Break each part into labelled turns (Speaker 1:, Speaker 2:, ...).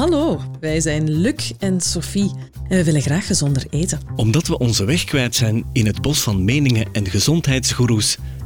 Speaker 1: Hallo, wij zijn Luc en Sophie en we willen graag gezonder eten.
Speaker 2: Omdat we onze weg kwijt zijn in het bos van meningen en gezondheidsgoeroes,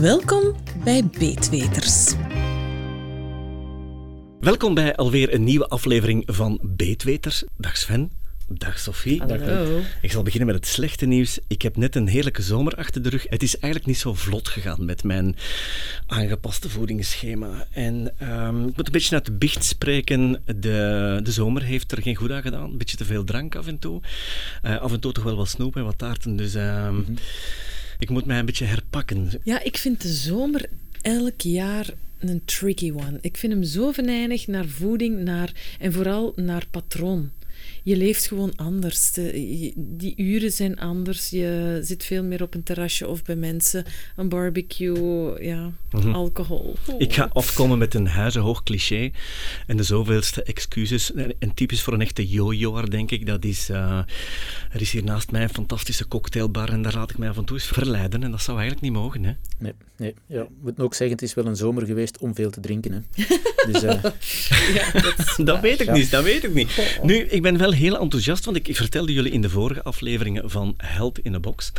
Speaker 1: Welkom bij Beetweters.
Speaker 2: Welkom bij alweer een nieuwe aflevering van Beetweters. Dag Sven. Dag Sophie.
Speaker 1: Hallo.
Speaker 2: Ik zal beginnen met het slechte nieuws. Ik heb net een heerlijke zomer achter de rug. Het is eigenlijk niet zo vlot gegaan met mijn aangepaste voedingsschema. En ehm, ik moet een beetje uit de bicht spreken. De, de zomer heeft er geen goed aan gedaan. Een beetje te veel drank af en toe. Eh, af en toe toch wel wat snoep en wat taarten. Dus ehm, ik moet mij een beetje herpakken.
Speaker 1: Ja, ik vind de zomer elk jaar een tricky one. Ik vind hem zo venijnig naar voeding naar, en vooral naar patroon. Je leeft gewoon anders. De- je- die uren zijn anders. Je zit veel meer op een terrasje of bij mensen. Een barbecue, ja, alcohol.
Speaker 2: Ik ga afkomen met een huizenhoog cliché. En de zoveelste excuses. En en typisch voor een echte yo-yoer, denk ik. Dat is... eh, er is hier naast mij een fantastische cocktailbar. En daar laat ik mij af en toe eens verleiden. En dat zou eigenlijk niet mogen, hè?
Speaker 3: Nee, nee ja. we moeten ook zeggen, het is wel een zomer geweest om veel te drinken. Hè. Dus eh,
Speaker 1: Ja, dat is
Speaker 2: Dat
Speaker 1: waar.
Speaker 2: weet ik
Speaker 3: Ja.
Speaker 2: niet, dat weet ik niet. Nu, ik ben wel heel enthousiast, want ik, ik vertelde jullie in de vorige afleveringen van Health in a Box.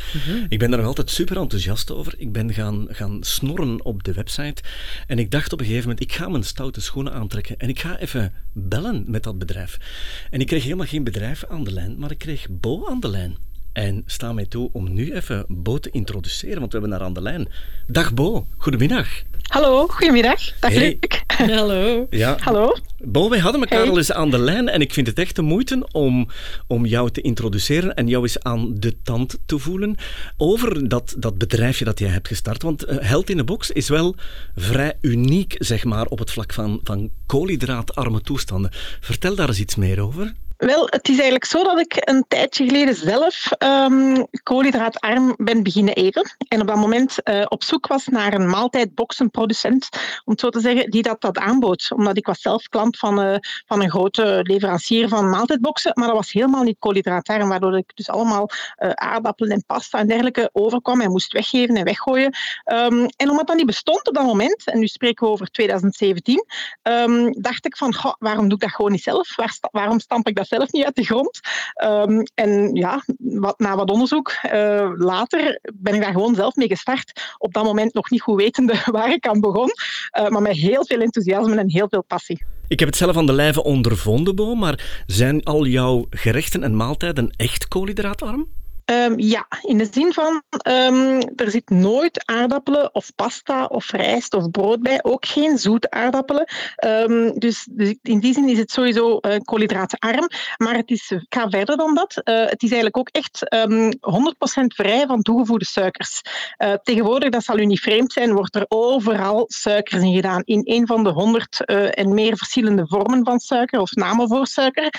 Speaker 2: Ik ben daar nog altijd super enthousiast over. Ik ben gaan, gaan snorren op de website en ik dacht op een gegeven moment, ik ga mijn stoute schoenen aantrekken en ik ga even bellen met dat bedrijf. En ik kreeg helemaal geen bedrijf aan de lijn, maar ik kreeg Bo aan de lijn. En sta mij toe om nu even Bo te introduceren, want we hebben haar aan de lijn. Dag Bo, goedemiddag.
Speaker 4: Hallo, goedemiddag. Dag
Speaker 2: Hey.
Speaker 4: Luc.
Speaker 1: Hallo.
Speaker 2: Ja,
Speaker 4: Hallo.
Speaker 2: Bo, wij hadden elkaar
Speaker 4: Hey.
Speaker 2: al eens aan de lijn en ik vind het echt de moeite om, om jou te introduceren en jou eens aan de tand te voelen over dat, dat bedrijfje dat jij hebt gestart. Want eh, Held in de Box is wel vrij uniek, zeg maar, op het vlak van, van koolhydraatarme toestanden. Vertel daar eens iets meer over.
Speaker 4: Wel, het is eigenlijk zo dat ik een tijdje geleden zelf ehm koolhydraatarm ben beginnen eten. En op dat moment eh, op zoek was naar een maaltijdboxenproducent, om het zo te zeggen, die dat, dat aanbood. Omdat ik was zelf klant van, eh, van een grote leverancier van maaltijdboxen, maar dat was helemaal niet koolhydraatarm, waardoor ik dus allemaal eh, aardappelen en pasta en dergelijke overkwam en moest weggeven en weggooien. Ehm, en omdat dat niet bestond op dat moment, en nu spreken we over 2017, ehm, dacht ik van, goh, waarom doe ik dat gewoon niet zelf? Waarom stamp ik dat zelf niet uit de grond? Ehm, en ja, na wat onderzoek eh, later ben ik daar gewoon zelf mee gestart. Op dat moment nog niet goed wetende waar ik aan begon, eh, maar met heel veel enthousiasme en heel veel passie.
Speaker 2: Ik heb het zelf aan de lijve ondervonden, Bo, maar zijn al jouw gerechten en maaltijden echt koolhydraatarm?
Speaker 4: Ehm, ja, in de zin van ehm, er zit nooit aardappelen of pasta of rijst of brood bij, ook geen zoete aardappelen. Ehm, dus, dus in die zin is het sowieso eh koolhydraatarm. Maar het is, ga verder dan dat. Eh, het is eigenlijk ook echt ehm 100% vrij van toegevoegde suikers. Eh, tegenwoordig, dat zal u niet vreemd zijn, wordt er overal suikers in gedaan. In een van de honderd eh, en meer verschillende vormen van suiker of namen voor suiker.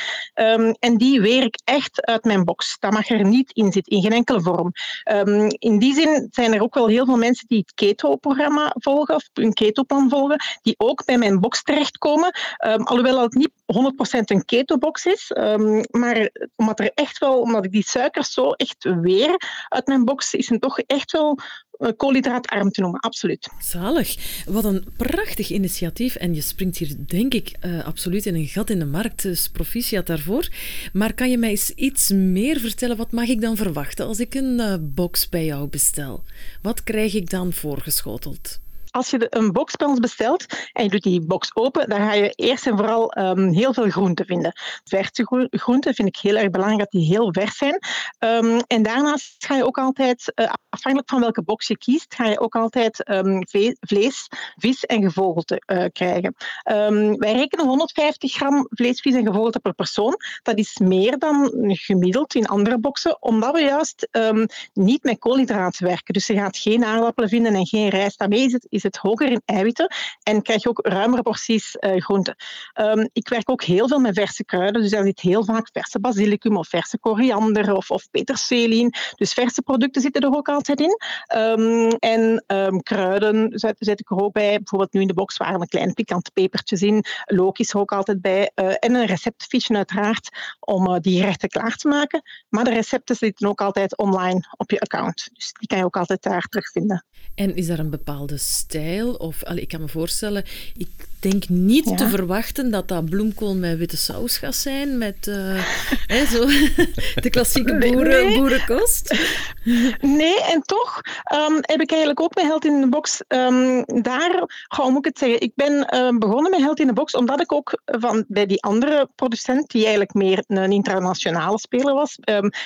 Speaker 4: En die weer ik echt uit mijn box. Dat mag er niet in in geen enkele vorm. Ehm, in die zin zijn er ook wel heel veel mensen die het keto-programma volgen, of een keto-plan volgen, die ook bij mijn box terechtkomen. Ehm, alhoewel het niet 100% een keto-box is, ehm, maar omdat er echt wel, omdat ik die suikers zo echt weer uit mijn box, is het toch echt wel koolhydraatarm te noemen, absoluut.
Speaker 1: Zalig. Wat een prachtig initiatief. En je springt hier, denk ik, eh, absoluut in een gat in de markt. Dus proficiat daarvoor. Maar kan je mij eens iets meer vertellen? Wat mag ik dan verwachten als ik een eh, box bij jou bestel? Wat krijg ik dan voorgeschoteld?
Speaker 4: Als je een box bij ons bestelt en je doet die box open, dan ga je eerst en vooral ehm, heel veel groenten vinden. Verse groe- groenten vind ik heel erg belangrijk dat die heel vers zijn. Ehm, en daarnaast ga je ook altijd, eh, afhankelijk van welke box je kiest, ga je ook altijd ehm, vlees, vis en gevogelte eh, krijgen. Wij rekenen 150 gram vlees, vis en gevogelte per persoon. Dat is meer dan gemiddeld in andere boxen, omdat we juist niet met koolhydraten werken. Dus je gaat geen aardappelen vinden en geen rijst. Daarmee is het, is het hoger in eiwitten en krijg je ook ruimere porties uh, groenten. Um, ik werk ook heel veel met verse kruiden, dus daar zit heel vaak verse basilicum of verse koriander of, of peterselie. Dus verse producten zitten er ook altijd in. Um, en um, kruiden zet, zet, ik er ook bij. Bijvoorbeeld nu in de box waren er kleine pikante pepertjes in. Look is er ook altijd bij. Uh, en een receptfiche uiteraard om uh, die gerechten klaar te maken. Maar de recepten zitten ook altijd online op je account. Dus die kan je ook altijd daar terugvinden.
Speaker 1: En is er een bepaalde stijl? Of, ik kan me voorstellen, ik denk niet ja. te verwachten dat dat bloemkool met witte saus gaat zijn, met uh, hè, zo, de klassieke boeren, nee. boerenkost.
Speaker 4: Nee, en toch um, heb ik eigenlijk ook met Held in de Box um, daar, hoe moet ik het zeggen, ik ben um, begonnen met Held in de Box omdat ik ook van, bij die andere producent, die eigenlijk meer een internationale speler was,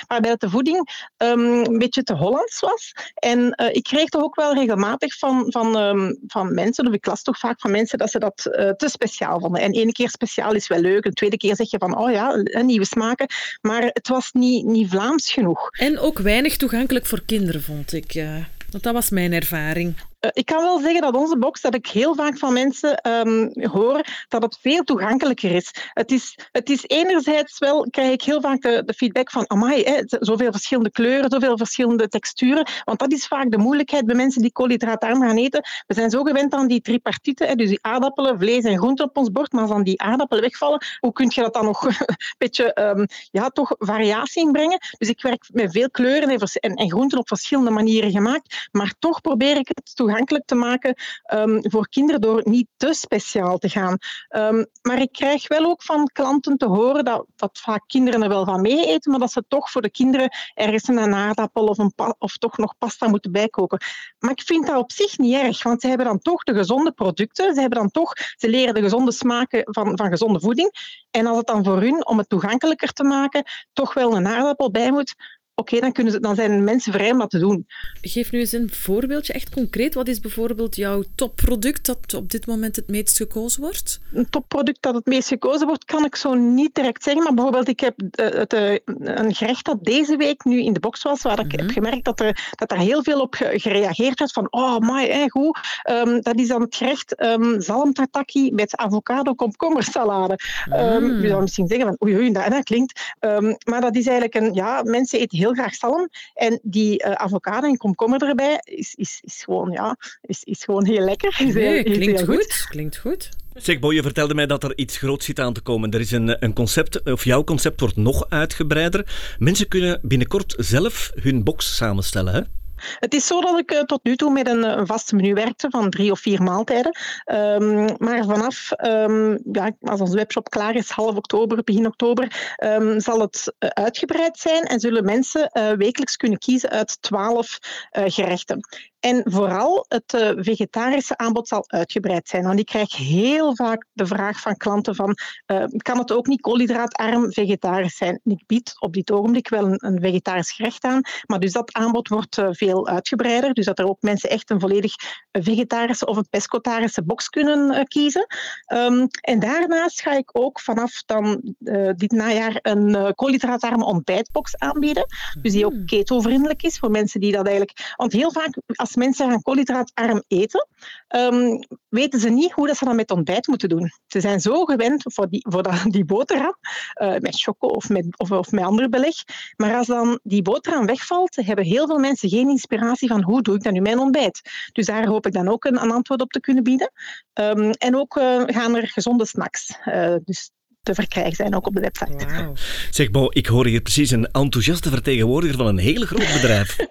Speaker 4: waarbij de voeding een beetje te Hollands was. En uh, ik kreeg toch ook wel regelmatig van, van, van mensen, of ik las toch vaak van mensen, dat ze dat uh, te speciaal vonden. En ene keer speciaal is wel leuk, een tweede keer zeg je van, oh ja, nieuwe smaken. Maar het was niet, niet Vlaams genoeg.
Speaker 1: En ook weinig toegankelijk voor kinderen, vond ik. Uh, want dat was mijn ervaring.
Speaker 4: Uh, ik kan wel zeggen dat onze box, dat ik heel vaak van mensen um, hoor, dat het veel toegankelijker is. Het is, het is enerzijds wel, krijg ik heel vaak de, feedback van, amai, hè, zoveel verschillende kleuren, zoveel verschillende texturen. Want dat is vaak de moeilijkheid bij mensen die koolhydraatarm gaan eten. We zijn zo gewend aan die tripartieten, hè, dus die aardappelen, vlees en groenten op ons bord. Maar als dan die aardappelen wegvallen, hoe kun je dat dan nog een beetje, um, ja, toch variatie inbrengen? Dus ik werk met veel kleuren en, en, en groenten op verschillende manieren gemaakt. Maar toch probeer ik het toegankelijk toegankelijk te maken um, voor kinderen door niet te speciaal te gaan. Um, maar ik krijg wel ook van klanten te horen dat, dat vaak kinderen er wel van mee eten, maar dat ze toch voor de kinderen ergens een aardappel of, een of toch nog pasta moeten bijkoken. Maar ik vind dat op zich niet erg, want ze hebben dan toch de gezonde producten, ze, hebben dan toch, ze leren de gezonde smaken van, van gezonde voeding. En als het dan voor hun, om het toegankelijker te maken, toch wel een aardappel bij moet, oké, okay, dan, dan zijn mensen vrij om dat te doen.
Speaker 1: Geef nu eens een voorbeeldje, echt concreet. Wat is bijvoorbeeld jouw topproduct dat op dit moment het meest gekozen wordt?
Speaker 4: Een topproduct dat het meest gekozen wordt, kan ik zo niet direct zeggen. Maar bijvoorbeeld, ik heb het, een gerecht dat deze week nu in de box was, waar ik mm-hmm. heb gemerkt dat er, dat er heel veel op gereageerd werd. Van, oh, my, eh, goed. Um, dat is dan het gerecht um, zalmtataki met avocado komkommersalade. Mm. Um, je zou misschien zeggen van, oei, oei, dat, dat klinkt. maar dat is eigenlijk een, ja, mensen eten heel graag zalm. En die uh, avocado en komkommer erbij is, is, is, gewoon, ja, is, is gewoon heel lekker. Is
Speaker 1: nee,
Speaker 4: heel,
Speaker 1: klinkt
Speaker 4: heel
Speaker 1: goed.
Speaker 4: goed.
Speaker 1: Klinkt goed.
Speaker 2: Zeg, Bo, je vertelde mij dat er iets groots zit aan te komen. Er is een, een concept, of jouw concept wordt nog uitgebreider. Mensen kunnen binnenkort zelf hun box samenstellen, hè?
Speaker 4: Het is zo dat ik uh, tot nu toe met een, een vast menu werkte van drie of vier maaltijden. Um, maar vanaf, um, ja, als onze webshop klaar is, half oktober, begin oktober, um, zal het uh, uitgebreid zijn en zullen mensen uh, wekelijks kunnen kiezen uit twaalf gerechten. En vooral het uh, vegetarische aanbod zal uitgebreid zijn. Want ik krijg heel vaak de vraag van klanten van uh, kan het ook niet koolhydraatarm vegetarisch zijn? En ik bied op dit ogenblik wel een, een vegetarisch gerecht aan, maar dus dat aanbod wordt uh, veel uitgebreider. Dus dat er ook mensen echt een volledig vegetarische of een pescotarische box kunnen kiezen. Um, en daarnaast ga ik ook vanaf dan dit najaar een koolhydraatarme ontbijtbox aanbieden. Dus die ook
Speaker 1: Hmm.
Speaker 4: keto-vriendelijk is voor mensen die dat eigenlijk... Want heel vaak als als mensen gaan koolhydraatarm eten, um, weten ze niet hoe dat ze dat met ontbijt moeten doen. Ze zijn zo gewend voor die, voor dat, die boterham, uh, met choco of met, of, of met ander beleg. Maar als dan die boterham wegvalt, hebben heel veel mensen geen inspiratie van hoe doe ik dat nu mijn ontbijt. Dus daar hoop ik dan ook een, een antwoord op te kunnen bieden. Um, en ook uh, gaan er gezonde snacks. Uh, dus te verkrijgen zijn, ook op de website.
Speaker 1: Wow.
Speaker 2: Zeg Bo, ik hoor hier precies een enthousiaste vertegenwoordiger van een heel groot bedrijf.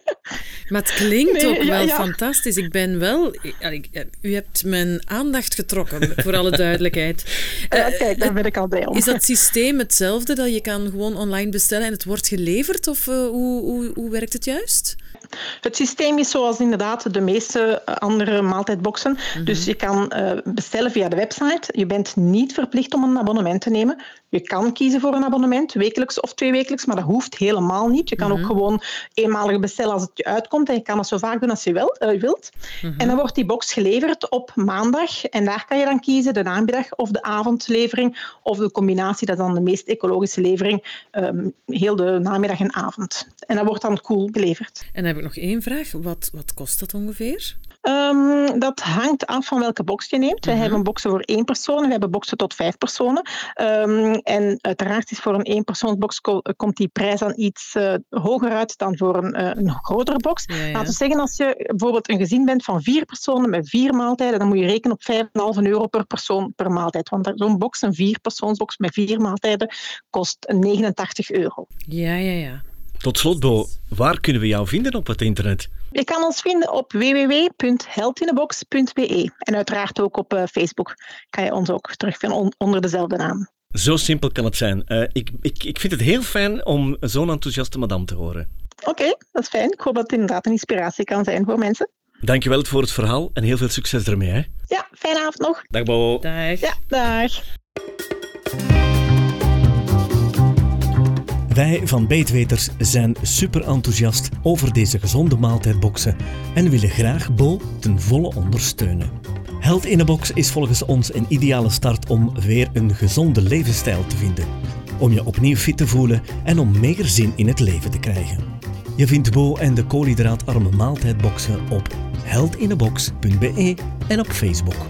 Speaker 1: Maar het klinkt
Speaker 4: Nee,
Speaker 1: ook wel
Speaker 4: ja.
Speaker 1: fantastisch. Ik ben wel... ja, ik- U hebt mijn aandacht getrokken, voor alle duidelijkheid. Eh,
Speaker 4: kijk, daar ben ik al blij om.
Speaker 1: Is dat systeem hetzelfde, dat je kan gewoon online bestellen en het wordt geleverd? Of eh, hoe, hoe, hoe werkt het juist?
Speaker 4: Het systeem is zoals inderdaad de meeste eh, andere maaltijdboxen. Dus je kan eh, bestellen via de website. Je bent niet verplicht om een abonnement te nemen. Je kan kiezen voor een abonnement, wekelijks of tweewekelijks, maar dat hoeft helemaal niet. Je kan ook gewoon eenmalig bestellen als het je uitkomt en je kan het zo vaak doen als je wel, eh, wilt. En dan wordt die box geleverd op maandag en daar kan je dan kiezen de namiddag of de avondlevering of de combinatie, dat is dan de meest ecologische levering, ehm, heel de namiddag en avond. En dat wordt dan koel geleverd.
Speaker 1: En ik nog één vraag. Wat, wat kost dat ongeveer?
Speaker 4: Ehm, dat hangt af van welke box je neemt. We
Speaker 1: Mhm.
Speaker 4: hebben boxen voor één persoon, we hebben boxen tot vijf personen. Ehm, en uiteraard is voor een eenpersoonsbox ko- komt die prijs dan iets eh, hoger uit dan voor een, eh, een grotere box.
Speaker 1: Ja, ja.
Speaker 4: Laten we zeggen, als je bijvoorbeeld een gezin bent van vier personen met vier maaltijden, dan moet je rekenen op 5,5 euro per persoon per maaltijd. Want zo'n box, een vierpersoonsbox met vier maaltijden, kost 89 euro.
Speaker 1: Ja, ja, ja.
Speaker 2: Tot slot, Bo, waar kunnen we jou vinden op het internet?
Speaker 4: Je kan ons vinden op www.heldinthebox.be en uiteraard ook op eh, Facebook kan je ons ook terugvinden on- onder dezelfde naam.
Speaker 2: Zo simpel kan het zijn. Eh, ik, ik, ik vind het heel fijn om zo'n enthousiaste madame te horen.
Speaker 4: Oké, dat is fijn. Ik hoop dat het inderdaad een inspiratie kan zijn voor mensen.
Speaker 2: Dankjewel voor het verhaal en heel veel succes ermee. Hè?
Speaker 4: Ja, fijne avond nog.
Speaker 2: Dag Bo.
Speaker 1: Dag.
Speaker 4: Ja, dag.
Speaker 2: Wij van Beetweters zijn super enthousiast over deze gezonde maaltijdboxen en willen graag Bo ten volle ondersteunen. Held in a Box is volgens ons een ideale start om weer een gezonde levensstijl te vinden. Om je opnieuw fit te voelen en om meer zin in het leven te krijgen. Je vindt Bo en de koolhydraatarme maaltijdboxen op heldinabox.be en op Facebook.